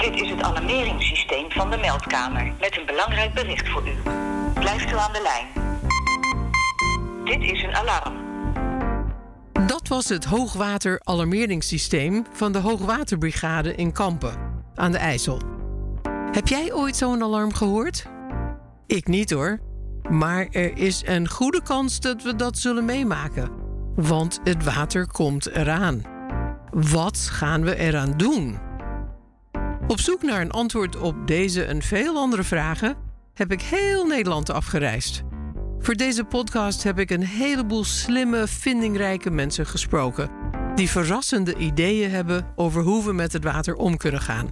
Dit is het alarmeringssysteem van de meldkamer met een belangrijk bericht voor u. Blijft u aan de lijn. Dit is een alarm. Dat was het hoogwater alarmeringssysteem van de Hoogwaterbrigade in Kampen aan de IJssel. Heb jij ooit zo'n alarm gehoord? Ik niet hoor. Maar er is een goede kans dat we dat zullen meemaken. Want het water komt eraan. Wat gaan we eraan doen? Op zoek naar een antwoord op deze en veel andere vragen heb ik heel Nederland afgereisd. Voor deze podcast heb ik een heleboel slimme, vindingrijke mensen gesproken. Die verrassende ideeën hebben over hoe we met het water om kunnen gaan.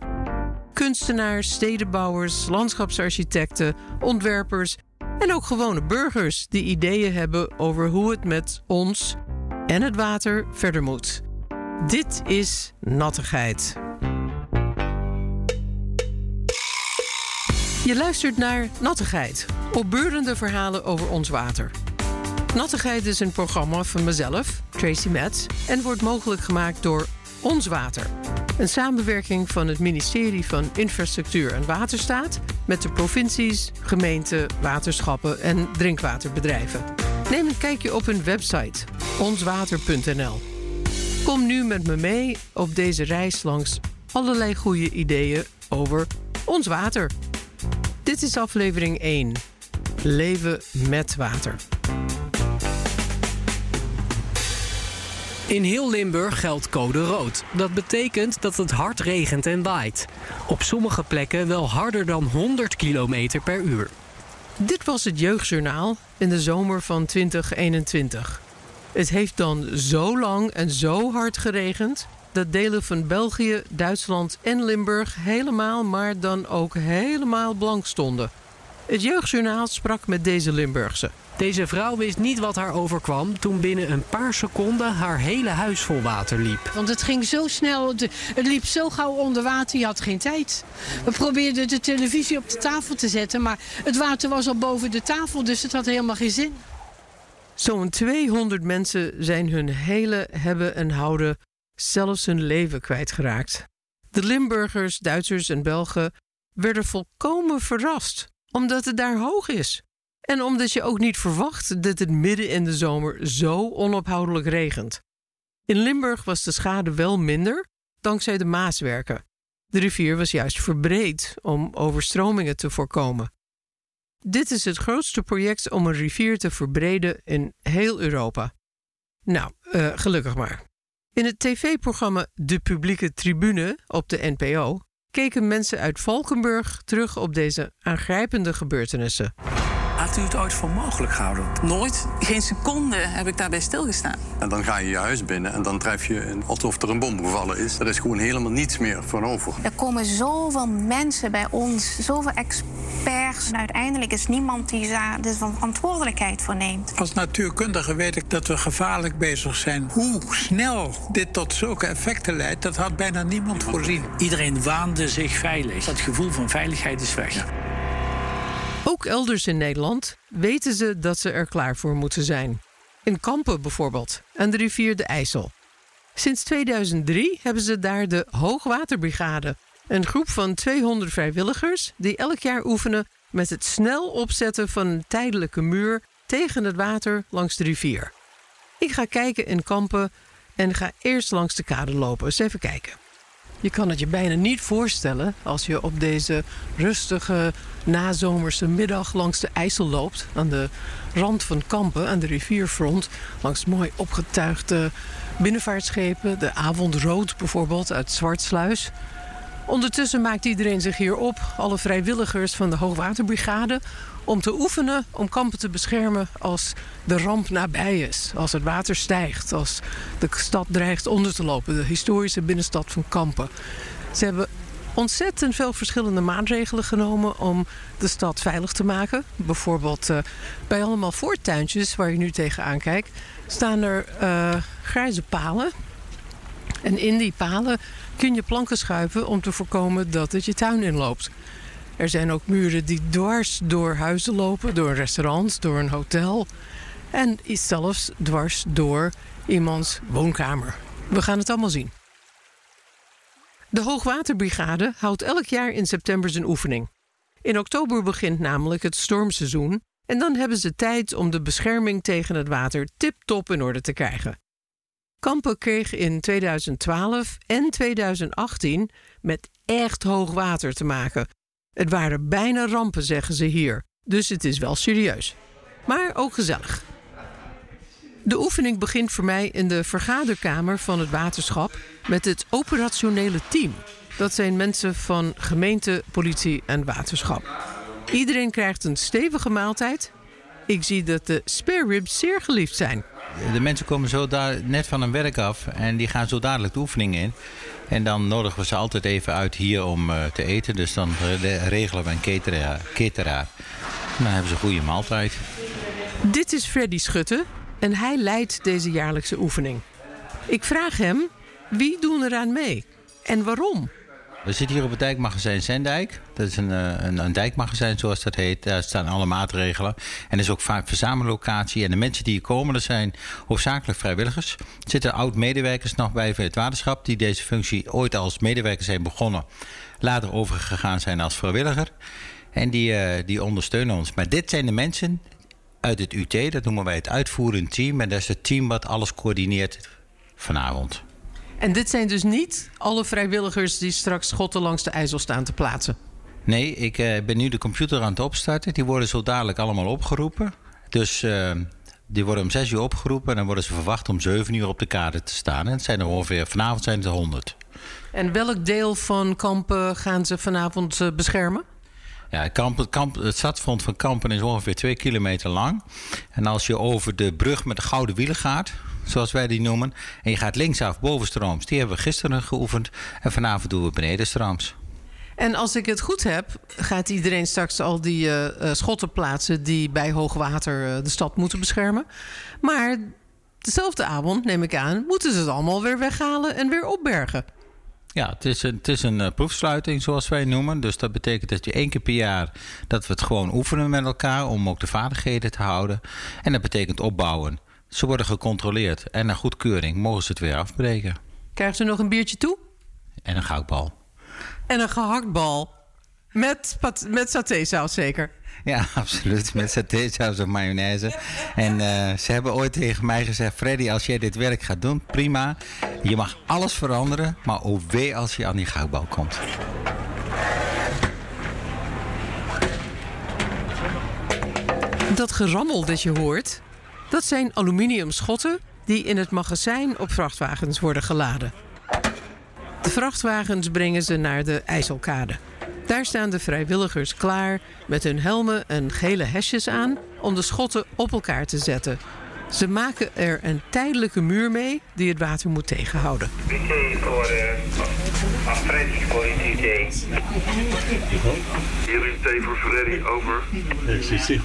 Kunstenaars, stedenbouwers, landschapsarchitecten, ontwerpers en ook gewone burgers die ideeën hebben over hoe het met ons en het water verder moet. Dit is nattigheid. Je luistert naar Nattigheid, opbeurende verhalen over ons water. Nattigheid is een programma van mezelf, Tracy Metz, en wordt mogelijk gemaakt door Ons Water. Een samenwerking van het ministerie van Infrastructuur en Waterstaat met de provincies, gemeenten, waterschappen en drinkwaterbedrijven. Neem een kijkje op hun website onswater.nl. Kom nu met me mee op deze reis langs allerlei goede ideeën over ons water. Dit is aflevering 1. Leven met water. In heel Limburg geldt code rood. Dat betekent dat het hard regent en waait. Op sommige plekken wel harder dan 100 km per uur. Dit was het Jeugdjournaal in de zomer van 2021. Het heeft dan zo lang en zo hard geregend dat delen van België, Duitsland en Limburg helemaal, maar dan ook helemaal blank stonden. Het Jeugdjournaal sprak met deze Limburgse. Deze vrouw wist niet wat haar overkwam toen binnen een paar seconden haar hele huis vol water liep. Want het ging zo snel, het het liep zo gauw onder water, je had geen tijd. We probeerden de televisie op de tafel te zetten, maar het water was al boven de tafel, dus het had helemaal geen zin. Zo'n 200 mensen zijn hun hele hebben en houden, zelfs hun leven kwijtgeraakt. De Limburgers, Duitsers en Belgen werden volkomen verrast, omdat het daar hoog is. En omdat je ook niet verwacht dat het midden in de zomer zo onophoudelijk regent. In Limburg was de schade wel minder, dankzij de Maaswerken. De rivier was juist verbreed om overstromingen te voorkomen. Dit is het grootste project om een rivier te verbreden in heel Europa. Nou, eh, gelukkig maar. In het tv-programma De Publieke Tribune op de NPO keken mensen uit Valkenburg terug op deze aangrijpende gebeurtenissen. Had u het ooit voor mogelijk gehouden? Nooit, geen seconde heb ik daarbij stilgestaan. En dan ga je je huis binnen en dan tref je een, alsof er een bom gevallen is. Er is gewoon helemaal niets meer van over. Er komen zoveel mensen bij ons, zoveel experts. En uiteindelijk is niemand die daar de verantwoordelijkheid voor neemt. Als natuurkundige weet ik dat we gevaarlijk bezig zijn. Hoe snel dit tot zulke effecten leidt, dat had bijna niemand voorzien. Iedereen waande zich veilig. Dat gevoel van veiligheid is weg. Ook elders in Nederland weten ze dat ze er klaar voor moeten zijn. In Kampen bijvoorbeeld, aan de rivier de IJssel. Sinds 2003 hebben ze daar de Hoogwaterbrigade. Een groep van 200 vrijwilligers die elk jaar oefenen met het snel opzetten van een tijdelijke muur tegen het water langs de rivier. Ik ga kijken in Kampen en ga eerst langs de kade lopen. Eens even kijken. Je kan het je bijna niet voorstellen als je op deze rustige nazomerse middag langs de IJssel loopt. Aan de rand van Kampen, aan de rivierfront. Langs mooi opgetuigde binnenvaartschepen. De Avondrood bijvoorbeeld uit Zwartsluis. Ondertussen maakt iedereen zich hier op, alle vrijwilligers van de Hoogwaterbrigade, om te oefenen om kampen te beschermen als de ramp nabij is. Als het water stijgt, als de stad dreigt onder te lopen. De historische binnenstad van Kampen. Ze hebben ontzettend veel verschillende maatregelen genomen om de stad veilig te maken. Bijvoorbeeld uh, bij allemaal voortuintjes waar je nu tegenaan kijkt, staan er uh, grijze palen. En in die palen kun je planken schuiven om te voorkomen dat het je tuin inloopt. Er zijn ook muren die dwars door huizen lopen, door een restaurant, door een hotel. En zelfs dwars door iemands woonkamer. We gaan het allemaal zien. De Hoogwaterbrigade houdt elk jaar in september zijn oefening. In oktober begint namelijk het stormseizoen en dan hebben ze tijd om de bescherming tegen het water tip-top in orde te krijgen. Kampen kreeg in 2012 en 2018 met echt hoog water te maken. Het waren bijna rampen, zeggen ze hier, dus het is wel serieus. Maar ook gezellig. De oefening begint voor mij in de vergaderkamer van het waterschap met het operationele team. Dat zijn mensen van gemeente, politie en waterschap. Iedereen krijgt een stevige maaltijd. Ik zie dat de spare ribs zeer geliefd zijn. De mensen komen zo daar net van hun werk af en die gaan zo dadelijk de oefening in. En dan nodigen we ze altijd even uit hier om uh, te eten. Dus dan regelen we een. En dan hebben ze een goede maaltijd. Dit is Freddy Schutte en hij leidt deze jaarlijkse oefening. Ik vraag hem, wie doen eraan mee en waarom? We zitten hier op het dijkmagazijn Zendijk. Dat is een, eh, een, een, dijkmagazijn zoals dat heet. Daar staan alle maatregelen. En is ook vaak verzamellocatie. En de mensen die hier komen, dat zijn hoofdzakelijk vrijwilligers. Er zitten oud-medewerkers nog bij het waterschap... die deze functie ooit als medewerker zijn begonnen. Later overgegaan zijn als vrijwilliger. En die, uh, die ondersteunen ons. Maar dit zijn de mensen uit het UT. Dat noemen wij het uitvoerend team. En dat is het team wat alles coördineert vanavond. En dit zijn dus niet alle vrijwilligers die straks schotten langs de IJssel staan te plaatsen? Nee, ik uh, ben nu de computer aan het opstarten. Die worden zo dadelijk allemaal opgeroepen. Dus uh, die worden om 6 uur opgeroepen en dan worden ze verwacht om 7 uur op de kade te staan. En het zijn er ongeveer, vanavond zijn het er 100. En welk deel van Kampen gaan ze vanavond uh, beschermen? Ja, kamp, kamp, het stadsfront van Kampen is ongeveer 2 kilometer lang. En als je over de brug met de gouden wielen gaat, zoals wij die noemen. En je gaat linksaf bovenstrooms. Die hebben we gisteren geoefend. En vanavond doen we benedenstrooms. En als ik het goed heb, gaat iedereen straks al die uh, schotten plaatsen die bij hoogwater uh, de stad moeten beschermen. Maar dezelfde avond, neem ik aan, moeten ze het allemaal weer weghalen en weer opbergen. Ja, het is een, het is een uh, proefsluiting zoals wij noemen. Dus dat betekent dat je één keer per jaar dat we het gewoon oefenen met elkaar om ook de vaardigheden te houden. En dat betekent opbouwen. Ze worden gecontroleerd en na goedkeuring mogen ze het weer afbreken. Krijgt u nog een biertje toe? En een goudbal. En een gehaktbal. Met, met satésaus zeker? Ja, absoluut. Met satésaus of mayonaise. En uh, ze hebben ooit tegen mij gezegd... Freddy, als jij dit werk gaat doen, prima. Je mag alles veranderen, maar oh wee als je aan die goudbal komt. Dat gerammel dat je hoort, dat zijn aluminium schotten die in het magazijn op vrachtwagens worden geladen. De vrachtwagens brengen ze naar de IJsselkade. Daar staan de vrijwilligers klaar met hun helmen en gele hesjes aan om de schotten op elkaar te zetten. Ze maken er een tijdelijke muur mee die het water moet tegenhouden. voor uh, Freddy voor UT. Hier UT voor Freddy, over. Uh,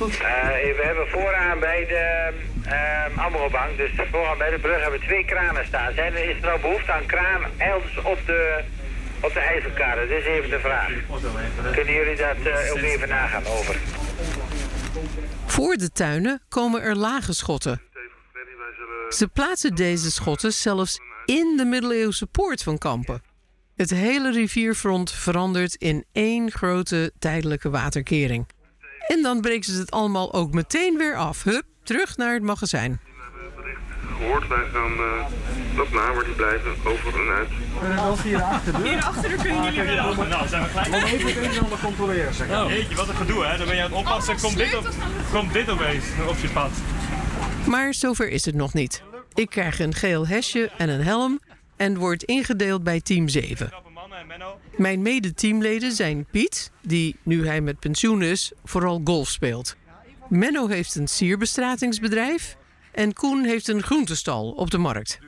we hebben vooraan bij de uh, Amrobank, dus vooraan bij de brug, hebben we twee kranen staan. Zijn er, is er nou behoefte aan kraan elders op de, op de IJsselkade? Dat is even de vraag. Kunnen jullie dat uh, ook even nagaan over? Voor de tuinen komen er lage schotten. Ze plaatsen deze schotten zelfs in de middeleeuwse poort van Kampen. Het hele rivierfront verandert in één grote tijdelijke waterkering. En dan breken ze het allemaal ook meteen weer af. Hup, terug naar het magazijn. Gehoord, wij gaan uh, dat die blijven, over en uit. En dan hierachter. Hierachter kunnen jullie weer af. Nou, zijn we gelijk. Om even kunnen allemaal controleren, zeg oh. Jeetje, wat een gedoe, hè? Dan ben je aan het oppassen, komt dit, op, komt dit opeens op je pad. Maar zover is het nog niet. Ik krijg een geel hesje en een helm en word ingedeeld bij team 7. Mijn mede-teamleden zijn Piet, die nu hij met pensioen is, vooral golf speelt. Menno heeft een sierbestratingsbedrijf en Koen heeft een groentestal op de markt.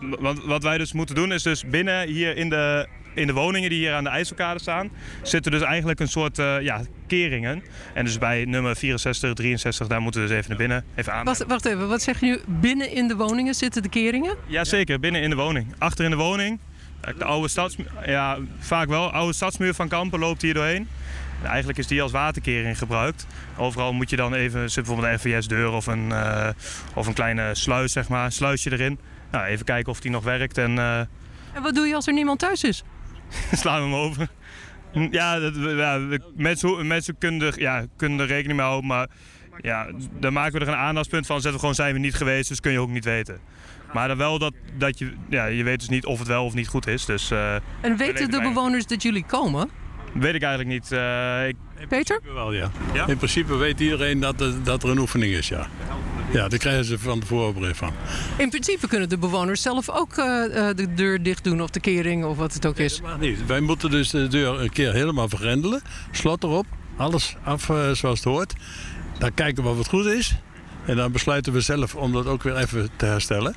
Want wat wij dus moeten doen is dus binnen hier in de in de woningen die hier aan de IJsselkade staan, zitten dus eigenlijk een soort uh, ja, keringen. En dus bij nummer 64, 63, daar moeten we dus even naar binnen. Even aan. Wacht, wacht even, wat zeg je nu? Binnen in de woningen zitten de keringen? Jazeker, binnen in de woning. Achter in de woning. De oude stadsmuur, ja, vaak wel. De oude stadsmuur van Kampen loopt hier doorheen. Eigenlijk is die als waterkering gebruikt. Overal moet je dan even, zit bijvoorbeeld een FVS-deur of, een, uh, of een kleine sluis, zeg maar, sluisje erin. Nou, even kijken of die nog werkt. En, uh... en wat doe je als er niemand thuis is? slaan we hem over. Ja, dat, ja mensen, mensen kunnen, er, ja, kunnen er rekening mee houden, maar ja, dan maken we er een aandachtspunt van. Zetten we gewoon zijn we niet geweest, dus kun je ook niet weten. Maar dan wel dat, dat je, ja, je weet dus niet of het wel of niet goed is. Dus, eh, En we weten de bewoners dat jullie komen? Weet ik eigenlijk niet. eh, ik, Peter? Wel, ja. In principe weet iedereen dat er, dat er een oefening is, ja. Ja, daar krijgen ze van tevoren brief van. In principe kunnen de bewoners zelf ook eh, eh, de deur dicht doen of de kering of wat het ook is. Niet. Wij moeten dus de deur een keer helemaal vergrendelen. Slot erop, alles af eh, zoals het hoort. Dan kijken we of het goed is. En dan besluiten we zelf om dat ook weer even te herstellen.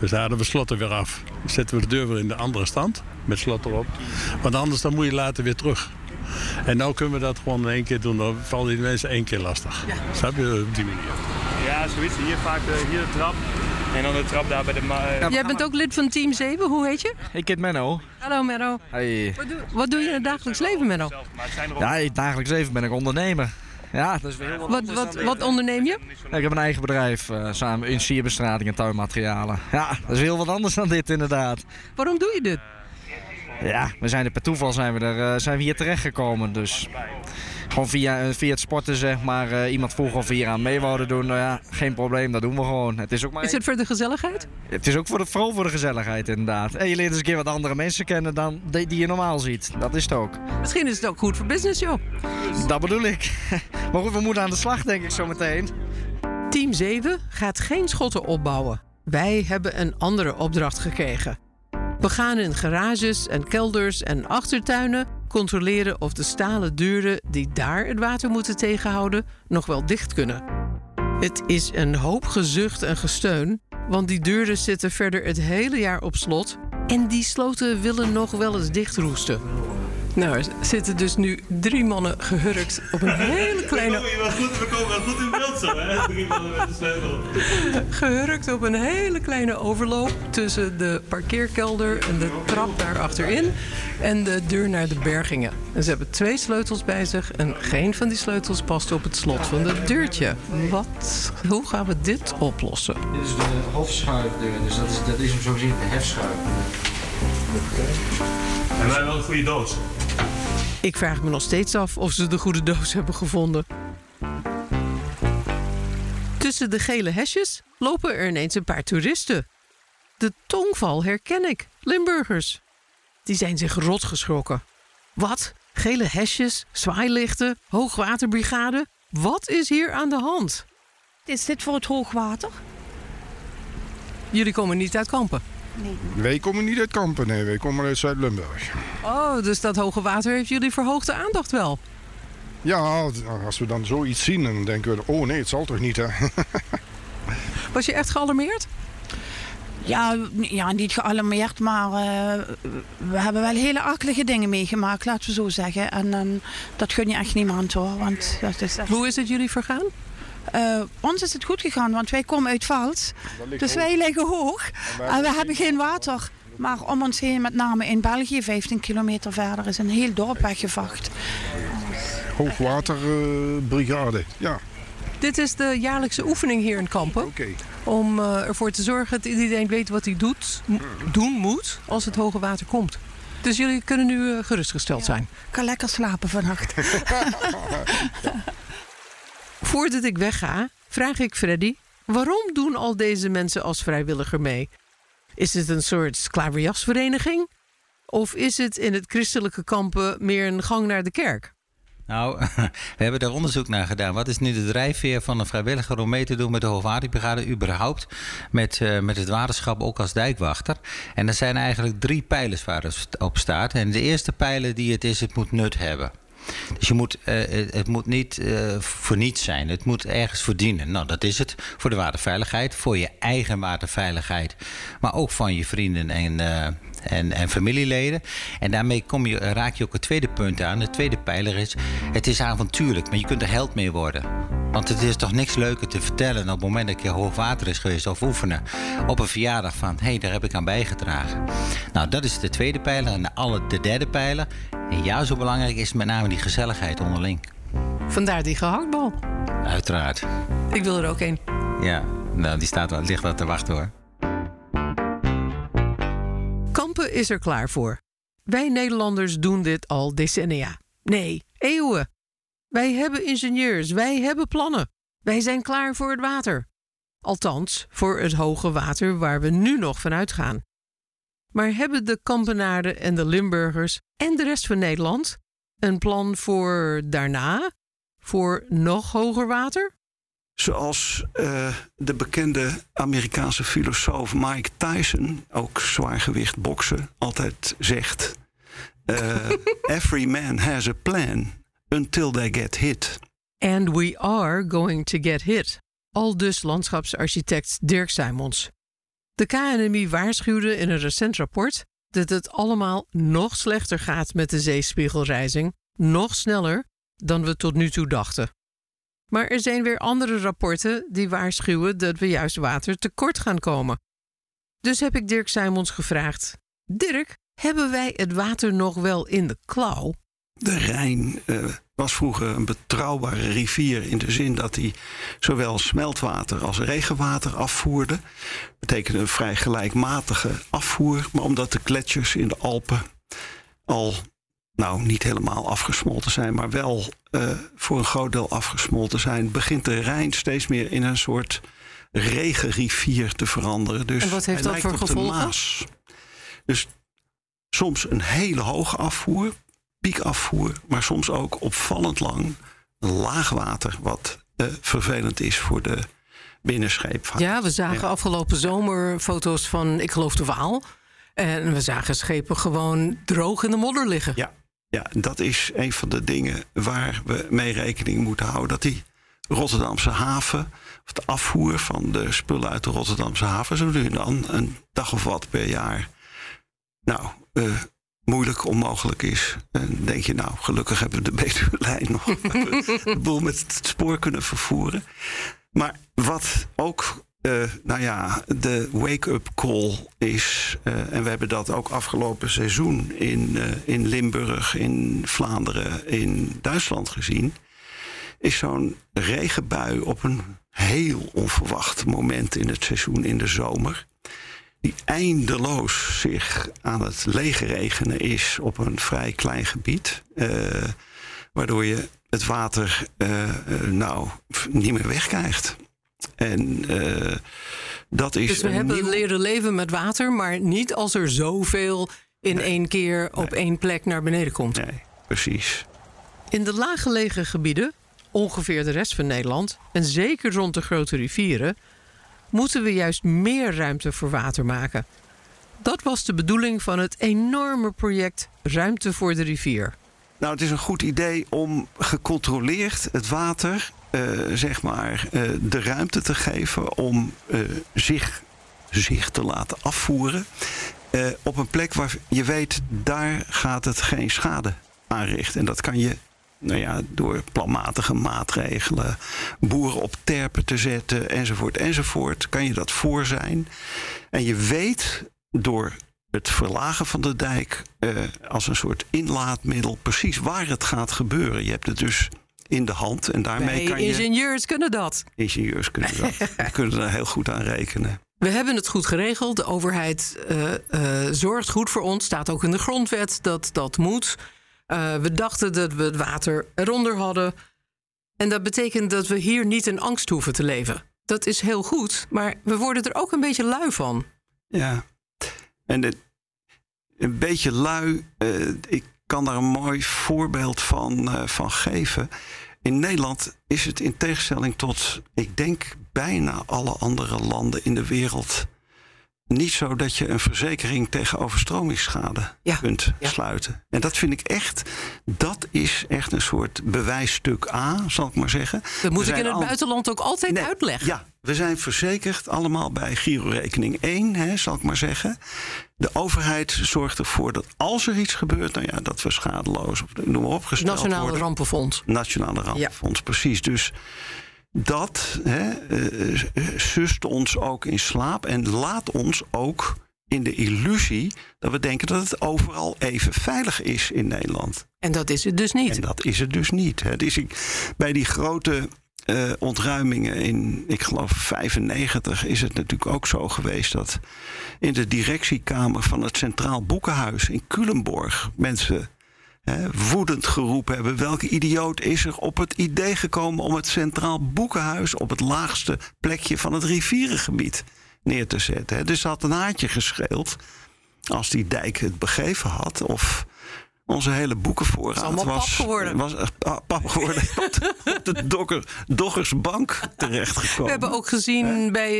Dus daar halen we slot er weer af. Dan zetten we de deur weer in de andere stand, met slot erop. Want anders dan moet je later weer terug. En nu kunnen we dat gewoon in één keer doen. Dan vallen die mensen één keer lastig. Snap je op die manier? ja, zoiets. Hier vaak de, hier de trap. En dan de trap daar bij de... eh, Jij bent ook lid van Team 7, hoe heet je? Ik heet Menno. Hallo Menno. Hey. Wat doe, wat doe je in het dagelijks leven Menno? Ja, in het dagelijks leven ben ik ondernemer. Ja, dat is weer heel wat Wat, anders wat, onderneem je? Ik heb een eigen bedrijf, eh, samen in sierbestrating en tuinmaterialen. Ja, dat is heel wat anders dan dit inderdaad. Waarom doe je dit? Ja, we zijn er per toeval zijn we, er, eh, zijn we hier terechtgekomen. Dus gewoon via, eh, via het sporten zeg maar. eh, iemand vroeg of we hier aan mee wouden doen. Nou ja, geen probleem, dat doen we gewoon. Het is ook maar Is het voor de gezelligheid? Het is ook voor de, vooral voor de gezelligheid inderdaad. En je leert eens een keer wat andere mensen kennen dan die, die je normaal ziet. Dat is het ook. Misschien is het ook goed voor business joh. Dat bedoel ik. Maar goed, we moeten aan de slag denk ik zo meteen. Team 7 gaat geen schotten opbouwen. Wij hebben een andere opdracht gekregen. We gaan in garages en kelders en achtertuinen controleren of de stalen deuren die daar het water moeten tegenhouden nog wel dicht kunnen. Het is een hoop gezucht en gesteun, want die deuren zitten verder het hele jaar op slot en die sloten willen nog wel eens dichtroesten. Nou, er zitten dus nu drie mannen gehurkt op een hele kleine we komen wel goed in beeld zo, hè? Drie mannen met de sleutel. Gehurkt op een hele kleine overloop tussen de parkeerkelder en de trap daar achterin en de deur naar de bergingen. En ze hebben twee sleutels bij zich en geen van die sleutels past op het slot van het deurtje. Wat? Hoe gaan we dit oplossen? Dit is de hofschuifdeur, dus dat is, dat is hem zo gezien de hefschuif. En wij hebben wel een goede doos. Ik vraag me nog steeds af of ze de goede doos hebben gevonden. Tussen de gele hesjes lopen er ineens een paar toeristen. De tongval herken ik, Limburgers. Die zijn zich rot geschrokken. Wat? Gele hesjes, zwaailichten, hoogwaterbrigade? Wat is hier aan de hand? Is dit voor het hoogwater? Jullie komen niet uit Kampen. Wij komen niet uit Kampen, nee, wij komen uit Zuid-Limburg. Oh, dus dat hoge water heeft jullie verhoogde aandacht wel. Ja, als we dan zoiets zien, dan denken we, oh nee, het zal toch niet, hè? Was je echt gealarmeerd? Ja, ja, niet gealarmeerd, maar eh, we hebben wel hele akelige dingen meegemaakt, laten we zo zeggen. En dan dat gun je echt niemand hoor. Want dat is echt- Hoe is het jullie vergaan? Eh, ons is het goed gegaan, want wij komen uit Vals. Dus hoog. wij liggen hoog en we hebben geen water. Maar om ons heen, met name in België, 15 kilometer verder, is een heel dorp weggevacht. Hoogwaterbrigade, ja. Dit is de jaarlijkse oefening hier in Kampen. Om eh, ervoor te zorgen dat iedereen weet wat hij doet, m- doen moet als het hoge water komt. Dus jullie kunnen nu eh, gerustgesteld zijn. Ik kan lekker slapen vannacht. Voordat ik wegga, vraag ik Freddy: waarom doen al deze mensen als vrijwilliger mee? Is het een soort klaverjasvereniging? Of is het in het christelijke kampen meer een gang naar de kerk? Nou, we hebben daar onderzoek naar gedaan. Wat is nu de drijfveer van een vrijwilliger om mee te doen met de Hoogwaterbrigade überhaupt? Met, eh, met het waterschap ook als dijkwachter. En er zijn eigenlijk drie pijlers waar het op staat. En de eerste pijler die het is, het moet nut hebben. Dus je moet, eh, het, moet niet eh, voor niets zijn. Het moet ergens voor dienen. Nou, dat is het. Voor de waterveiligheid, voor je eigen waterveiligheid. Maar ook van je vrienden en, eh, en, en familieleden. En daarmee kom je, raak je ook het tweede punt aan. De tweede pijler is, het is avontuurlijk, maar je kunt er held mee worden. Want het is toch niks leuker te vertellen op het moment dat je hoog water is geweest of oefenen. Op een verjaardag van, hé, hey, daar heb ik aan bijgedragen. Nou, dat is de tweede pijler. En de, alle, de derde pijler, en ja, zo belangrijk is met name die gezelligheid onderling. Vandaar die gehaktbal. Uiteraard. Ik wil er ook een. Ja, nou, die staat wel, ligt wel te wachten hoor. Kampen is er klaar voor. Wij Nederlanders doen dit al decennia. Nee, eeuwen. Wij hebben ingenieurs, wij hebben plannen. Wij zijn klaar voor het water. Althans, voor het hoge water waar we nu nog van uitgaan. Maar hebben de Kampenaarden en de Limburgers en de rest van Nederland een plan voor daarna? Voor nog hoger water? Zoals uh, de bekende Amerikaanse filosoof Mike Tyson, ook zwaargewicht boksen, altijd zegt: uh, Every man has a plan until they get hit. And we are going to get hit. Al dus landschapsarchitect Dirk Simons. De KNMI waarschuwde in een recent rapport dat het allemaal nog slechter gaat met de zeespiegelrijzing, nog sneller dan we tot nu toe dachten. Maar er zijn weer andere rapporten die waarschuwen dat we juist water tekort gaan komen. Dus heb ik Dirk Simons gevraagd: Dirk, hebben wij het water nog wel in de klauw? De Rijn uh, was vroeger een betrouwbare rivier in de zin dat hij zowel smeltwater als regenwater afvoerde. Dat betekende een vrij gelijkmatige afvoer, maar omdat de gletsjers in de Alpen al nou niet helemaal afgesmolten zijn, maar wel uh, voor een groot deel afgesmolten zijn, begint de Rijn steeds meer in een soort regenrivier te veranderen. Dus en wat heeft dat voor gevolgen? Dus soms een hele hoge afvoer, piekafvoer, maar soms ook opvallend lang laagwater, wat uh, vervelend is voor de binnenscheepvaart. Ja, we zagen ja. afgelopen zomer foto's van, ik geloof de Waal. En we zagen schepen gewoon droog in de modder liggen. Ja, ja, dat is een van de dingen waar we mee rekening moeten houden. Dat die Rotterdamse haven, of de afvoer van de spullen uit de Rotterdamse haven, zo nu dan een dag of wat per jaar, nou, uh, moeilijk onmogelijk is. En denk je, nou, gelukkig hebben we de Betuwe-lijn nog. de boel met het spoor kunnen vervoeren. Maar wat ook uh, nou ja, de wake-up call is, uh, en we hebben dat ook afgelopen seizoen in, uh, in Limburg, in Vlaanderen, in Duitsland gezien, is zo'n regenbui op een heel onverwacht moment in het seizoen in de zomer. Die eindeloos zich aan het leegregenen is op een vrij klein gebied. waardoor je het water nou niet meer wegkrijgt. En uh, dat is. Dus we hebben nieuw... leren leven met water, maar niet als er zoveel in nee. één keer op nee. één plek naar beneden komt. Nee, precies. In de laaggelegen gebieden, ongeveer de rest van Nederland, en zeker rond de grote rivieren, moeten we juist meer ruimte voor water maken. Dat was de bedoeling van het enorme project Ruimte voor de Rivier. Nou, het is een goed idee om gecontroleerd het water uh, zeg maar, uh, de ruimte te geven om uh, zich, zich te laten afvoeren. op een plek waar je weet, daar gaat het geen schade aanrichten. En dat kan je nou ja, door planmatige maatregelen, boeren op terpen te zetten, enzovoort, enzovoort, kan je dat voor zijn. En je weet door het verlagen van de dijk als een soort inlaatmiddel precies waar het gaat gebeuren. Je hebt het dus in de hand. En daarmee kan je. Ingenieurs kunnen dat. Ingenieurs kunnen dat. Die kunnen er heel goed aan rekenen. We hebben het goed geregeld. De overheid uh, uh, zorgt goed voor ons. Staat ook in de grondwet dat dat moet. Uh, we dachten dat we het water eronder hadden. En dat betekent dat we hier niet in angst hoeven te leven. Dat is heel goed, maar we worden er ook een beetje lui van. Ja, en een beetje lui. ik kan daar een mooi voorbeeld van, uh, van geven. In Nederland is het in tegenstelling tot, ik denk, bijna alle andere landen in de wereld niet zo dat je een verzekering tegen overstromingsschade ja. kunt ja. sluiten. En dat vind ik echt, dat is echt een soort bewijsstuk A, zal ik maar zeggen. Dat moet ik in het al... buitenland ook altijd nee, uitleggen. Ja, we zijn verzekerd allemaal bij girorekening 1, hè, zal ik maar zeggen. De overheid zorgt ervoor dat als er iets gebeurt, nou ja, dat we schadeloos of noem maar op gesteld Nationale worden. Rampenfonds. Nationale Rampenfonds, ja. precies. Dus dat hè, uh, sust ons ook in slaap en laat ons ook in de illusie dat we denken dat het overal even veilig is in Nederland. En dat is het dus niet. En dat is het dus niet. Het is bij die grote eh, ontruimingen in, ik geloof 95, is het natuurlijk ook zo geweest dat in de directiekamer van het Centraal Boekenhuis in Culemborg mensen woedend geroepen hebben: welke idioot is er op het idee gekomen om het Centraal Boekenhuis op het laagste plekje van het rivierengebied neer te zetten? Dus ze had een haartje gescheeld als die dijk het begeven had. Of onze hele boekenvoorraad was, geworden. was eh, pa- pap geworden. op de, dokker, Doggersbank terechtgekomen. We hebben ook gezien bij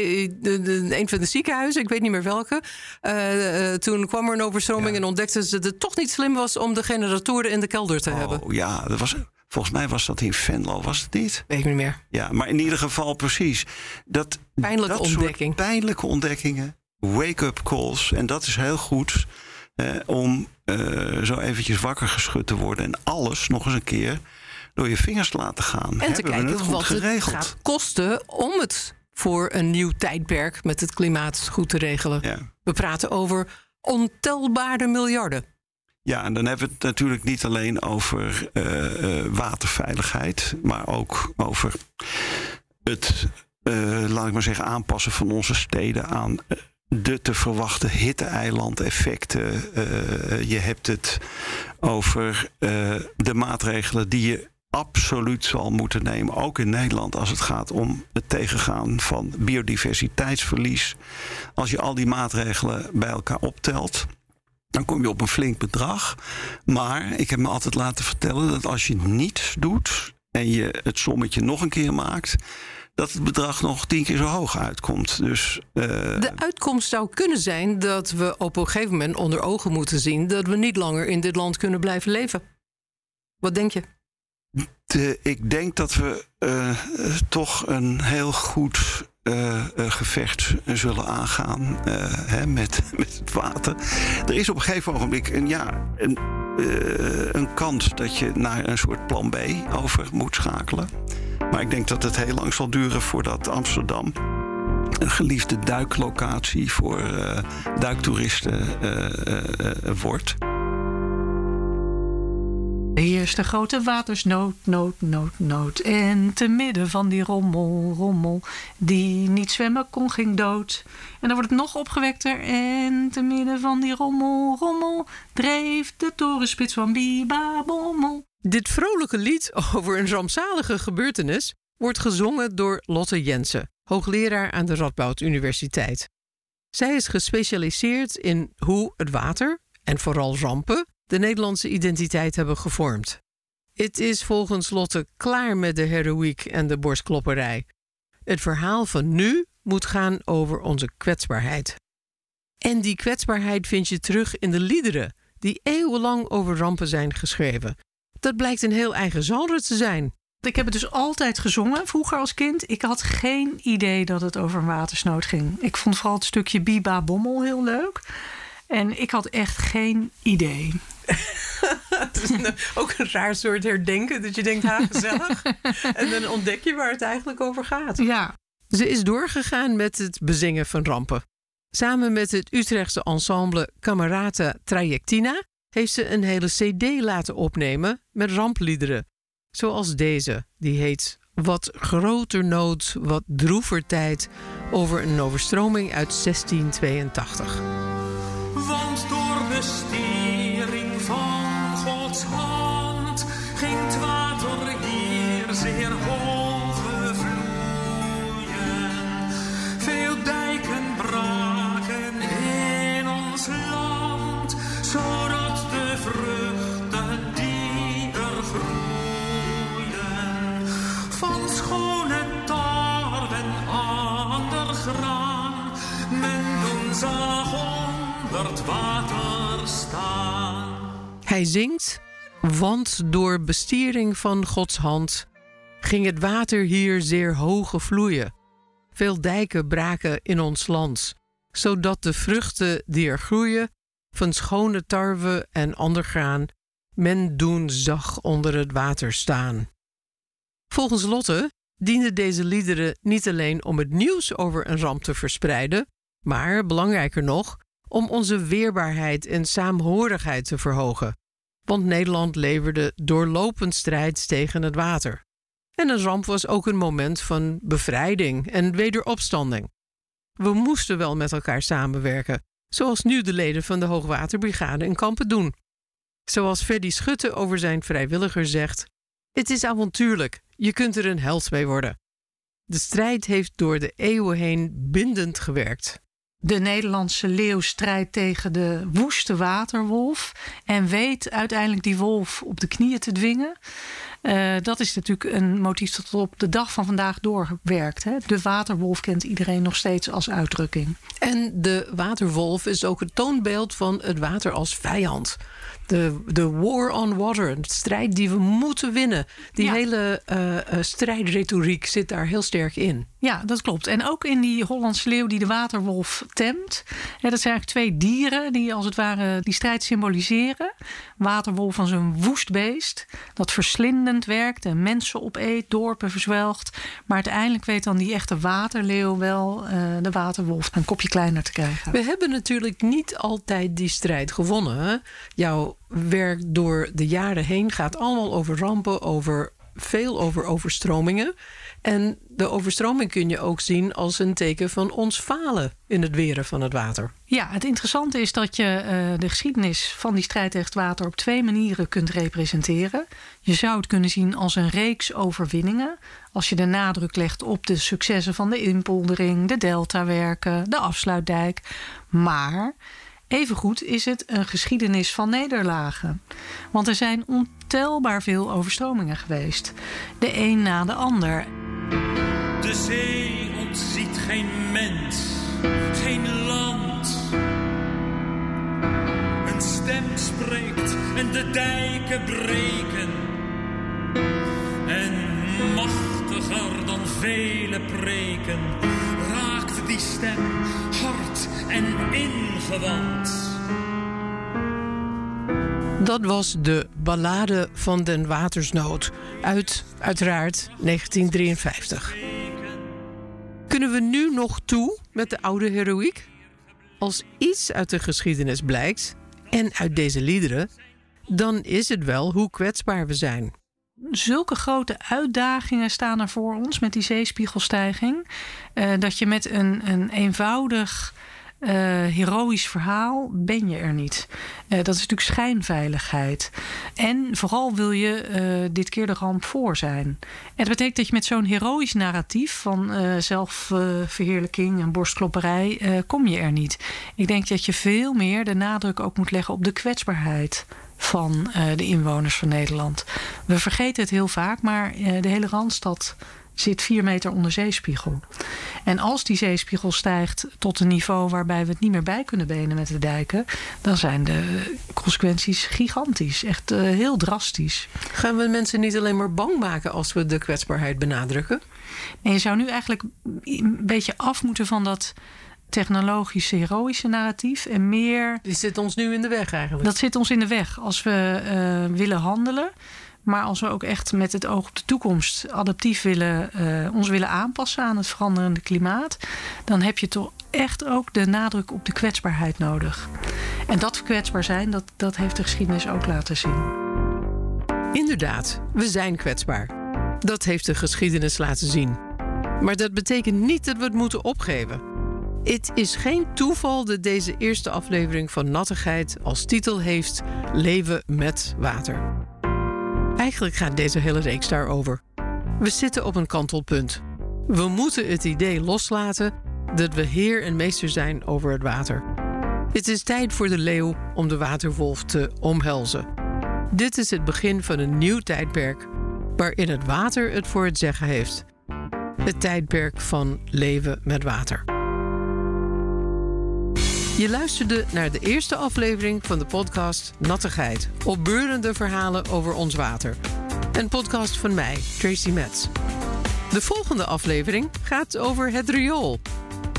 de, de- een van de ziekenhuizen, ik weet niet meer welke. eh, eh, toen kwam er een overstroming en ontdekten ze dat het toch niet slim was om de generatoren in de kelder te hebben. Oh ja, dat was, volgens mij was dat in Venlo, was het niet? Weet ik niet meer. Ja, maar in ieder geval precies. Dat, Pijnlijke dat ontdekking. pijnlijke ontdekkingen, wake-up calls. En dat is heel goed eh, om eh, zo eventjes wakker geschud te worden... en alles nog eens een keer door je vingers te laten gaan. En te Hebben kijken het wat geregeld? het gaat kosten om het voor een nieuw tijdperk met het klimaat goed te regelen. We praten over ontelbare miljarden. Ja, en dan hebben we het natuurlijk niet alleen over eh, eh, waterveiligheid, maar ook over het, eh, laat ik maar zeggen, aanpassen van onze steden aan de te verwachten hitte-eilandeffecten. Eh, je hebt het over eh, de maatregelen die je absoluut zal moeten nemen, ook in Nederland, als het gaat om het tegengaan van biodiversiteitsverlies. Als je al die maatregelen bij elkaar optelt, dan kom je op een flink bedrag. Maar ik heb me altijd laten vertellen dat als je niets doet en je het sommetje nog een keer maakt, dat het bedrag nog tien keer zo hoog uitkomt. Dus eh, De uitkomst zou kunnen zijn dat we op een gegeven moment onder ogen moeten zien dat we niet langer in dit land kunnen blijven leven. Wat denk je? de- ik denk dat we eh, toch een heel goed eh, gevecht zullen aangaan hè, met, met het water. Er is op een gegeven ogenblik een, ja, een, een kans dat je naar een soort plan B over moet schakelen. Maar ik denk dat het heel lang zal duren voordat Amsterdam een geliefde duiklocatie voor eh, duiktoeristen eh, wordt. Er heerste grote watersnood, nood, nood, nood. En te midden van die rommel, rommel, die niet zwemmen kon, ging dood. En dan wordt het nog opgewekter. En te midden van die rommel, rommel, dreef de torenspits van Biba Bommel. Dit vrolijke lied over een rampzalige gebeurtenis wordt gezongen door Lotte Jensen, hoogleraar aan de Radboud Universiteit. Zij is gespecialiseerd in hoe het water, en vooral rampen, de Nederlandse identiteit hebben gevormd. Het is volgens Lotte klaar met de heroïek en de borstklopperij. Het verhaal van nu moet gaan over onze kwetsbaarheid. En die kwetsbaarheid vind je terug in de liederen die eeuwenlang over rampen zijn geschreven. Dat blijkt een heel eigen genre te zijn. Ik heb het dus altijd gezongen, vroeger als kind. Ik had geen idee dat het over een watersnood ging. Ik vond vooral het stukje Biba Bommel heel leuk. En ik had echt geen idee. Het is een- ook een raar soort herdenken. Dat je denkt, ha, gezellig. en dan ontdek je waar het eigenlijk over gaat. Ja. Ze is doorgegaan met het bezingen van rampen. Samen met het Utrechtse ensemble Camerata Trajectina heeft ze een hele CD laten opnemen met rampliederen. Zoals deze, die heet Wat groter nood, wat droever tijd over een overstroming uit 1682. Want door bestiering van Gods hand ging het water hier zeer hoog het water staan. Hij zingt, want door bestiering van Gods hand ging het water hier zeer hoge vloeien. Veel dijken braken in ons land, zodat de vruchten die er groeien, van schone tarwe en ander graan, men doen zag onder het water staan. Volgens Lotte dienden deze liederen niet alleen om het nieuws over een ramp te verspreiden, maar belangrijker nog, om onze weerbaarheid en saamhorigheid te verhogen. Want Nederland leverde doorlopend strijd tegen het water. En een ramp was ook een moment van bevrijding en wederopstanding. We moesten wel met elkaar samenwerken, zoals nu de leden van de Hoogwaterbrigade in Kampen doen. Zoals Freddy Schutte over zijn vrijwilliger zegt: Het is avontuurlijk, je kunt er een held mee worden. De strijd heeft door de eeuwen heen bindend gewerkt. De Nederlandse leeuw strijdt tegen de woeste waterwolf en weet uiteindelijk die wolf op de knieën te dwingen. Uh, dat is natuurlijk een motief dat op de dag van vandaag doorwerkt. Hè? De waterwolf kent iedereen nog steeds als uitdrukking. En de waterwolf is ook het toonbeeld van het water als vijand. De, de war on water, een strijd die we moeten winnen. Die Ja. hele uh, uh, strijdretoriek zit daar heel sterk in. Ja, dat klopt. En ook in die Hollandse leeuw die de waterwolf temt. Dat zijn eigenlijk twee dieren die als het ware die strijd symboliseren. Waterwolf als een woest beest dat verslindend werkt en mensen opeet, dorpen verzwelgt. Maar uiteindelijk weet dan die echte waterleeuw wel eh, de waterwolf een kopje kleiner te krijgen. We hebben natuurlijk niet altijd die strijd gewonnen. Jouw werk door de jaren heen gaat allemaal over rampen, over veel over overstromingen. En de overstroming kun je ook zien als een teken van ons falen in het weren van het water. Ja, het interessante is dat je uh, de geschiedenis van die strijd tegen het water op twee manieren kunt representeren. Je zou het kunnen zien als een reeks overwinningen. Als je de nadruk legt op de successen van de inpoldering, de deltawerken, de afsluitdijk. Maar Evengoed is het een geschiedenis van nederlagen. Want er zijn ontelbaar veel overstromingen geweest. De een na de ander. De zee ontziet geen mens, geen land. Een stem spreekt en de dijken breken. En machtiger dan vele preken raakt die stem en ingewand. Dat was de Ballade van den Watersnood uit, uiteraard, 1953. Kunnen we nu nog toe met de oude heroïek? Als iets uit de geschiedenis blijkt, en uit deze liederen, dan is het wel hoe kwetsbaar we zijn. Zulke grote uitdagingen staan er voor ons met die zeespiegelstijging. Uh, dat je met een, een eenvoudig uh, heroïsch verhaal ben je er niet. Uh, dat is natuurlijk schijnveiligheid. En vooral wil je uh, dit keer de ramp voor zijn. En dat betekent dat je met zo'n heroïsch narratief van zelfverheerlijking en borstklopperij kom je er niet. Ik denk dat je veel meer de nadruk ook moet leggen op de kwetsbaarheid van de inwoners van Nederland. We vergeten het heel vaak, maar de hele Randstad zit 4 meter onder zeespiegel. En als die zeespiegel stijgt tot een niveau waarbij we het niet meer bij kunnen benen met de dijken, dan zijn de consequenties gigantisch. Echt uh, heel drastisch. Gaan we mensen niet alleen maar bang maken als we de kwetsbaarheid benadrukken? En je zou nu eigenlijk een beetje af moeten van dat technologische, heroïsche narratief en meer. Die zit ons nu in de weg eigenlijk. Dat zit ons in de weg. Als we uh, willen handelen. Maar als we ook echt met het oog op de toekomst adaptief willen, uh, ons willen aanpassen aan het veranderende klimaat, dan heb je toch echt ook de nadruk op de kwetsbaarheid nodig. En dat kwetsbaar zijn, dat, dat heeft de geschiedenis ook laten zien. Inderdaad, we zijn kwetsbaar. Dat heeft de geschiedenis laten zien. Maar dat betekent niet dat we het moeten opgeven. Het is geen toeval dat deze eerste aflevering van Nattigheid als titel heeft Leven met water. Eigenlijk gaat deze hele reeks daarover. We zitten op een kantelpunt. We moeten het idee loslaten dat we heer en meester zijn over het water. Het is tijd voor de leeuw om de waterwolf te omhelzen. Dit is het begin van een nieuw tijdperk waarin het water het voor het zeggen heeft. Het tijdperk van leven met water. Je luisterde naar de eerste aflevering van de podcast Nattigheid. Opbeurende verhalen over ons water. Een podcast van mij, Tracy Metz. De volgende aflevering gaat over het riool.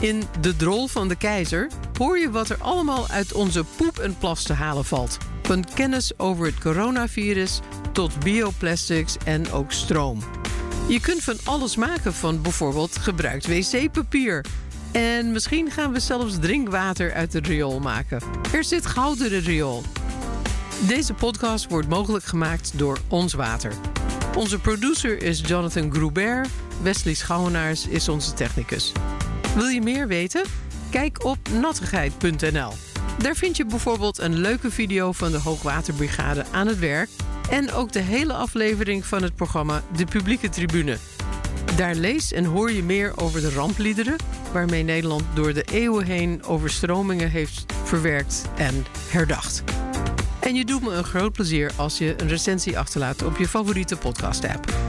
In De Drol van de Keizer hoor je wat er allemaal uit onze poep en plas te halen valt. Van kennis over het coronavirus tot bioplastics en ook stroom. Je kunt van alles maken van bijvoorbeeld gebruikt wc-papier. En misschien gaan we zelfs drinkwater uit het riool maken. Er zit goud in riool. Deze podcast wordt mogelijk gemaakt door Ons Water. Onze producer is Jonathan Groubert. Wesley Schouwenaars is onze technicus. Wil je meer weten? Kijk op nattigheid.nl. Daar vind je bijvoorbeeld een leuke video van de Hoogwaterbrigade aan het werk en ook de hele aflevering van het programma De Publieke Tribune. Daar lees en hoor je meer over de rampliederen, waarmee Nederland door de eeuwen heen overstromingen heeft verwerkt en herdacht. En je doet me een groot plezier als je een recensie achterlaat op je favoriete podcast-app.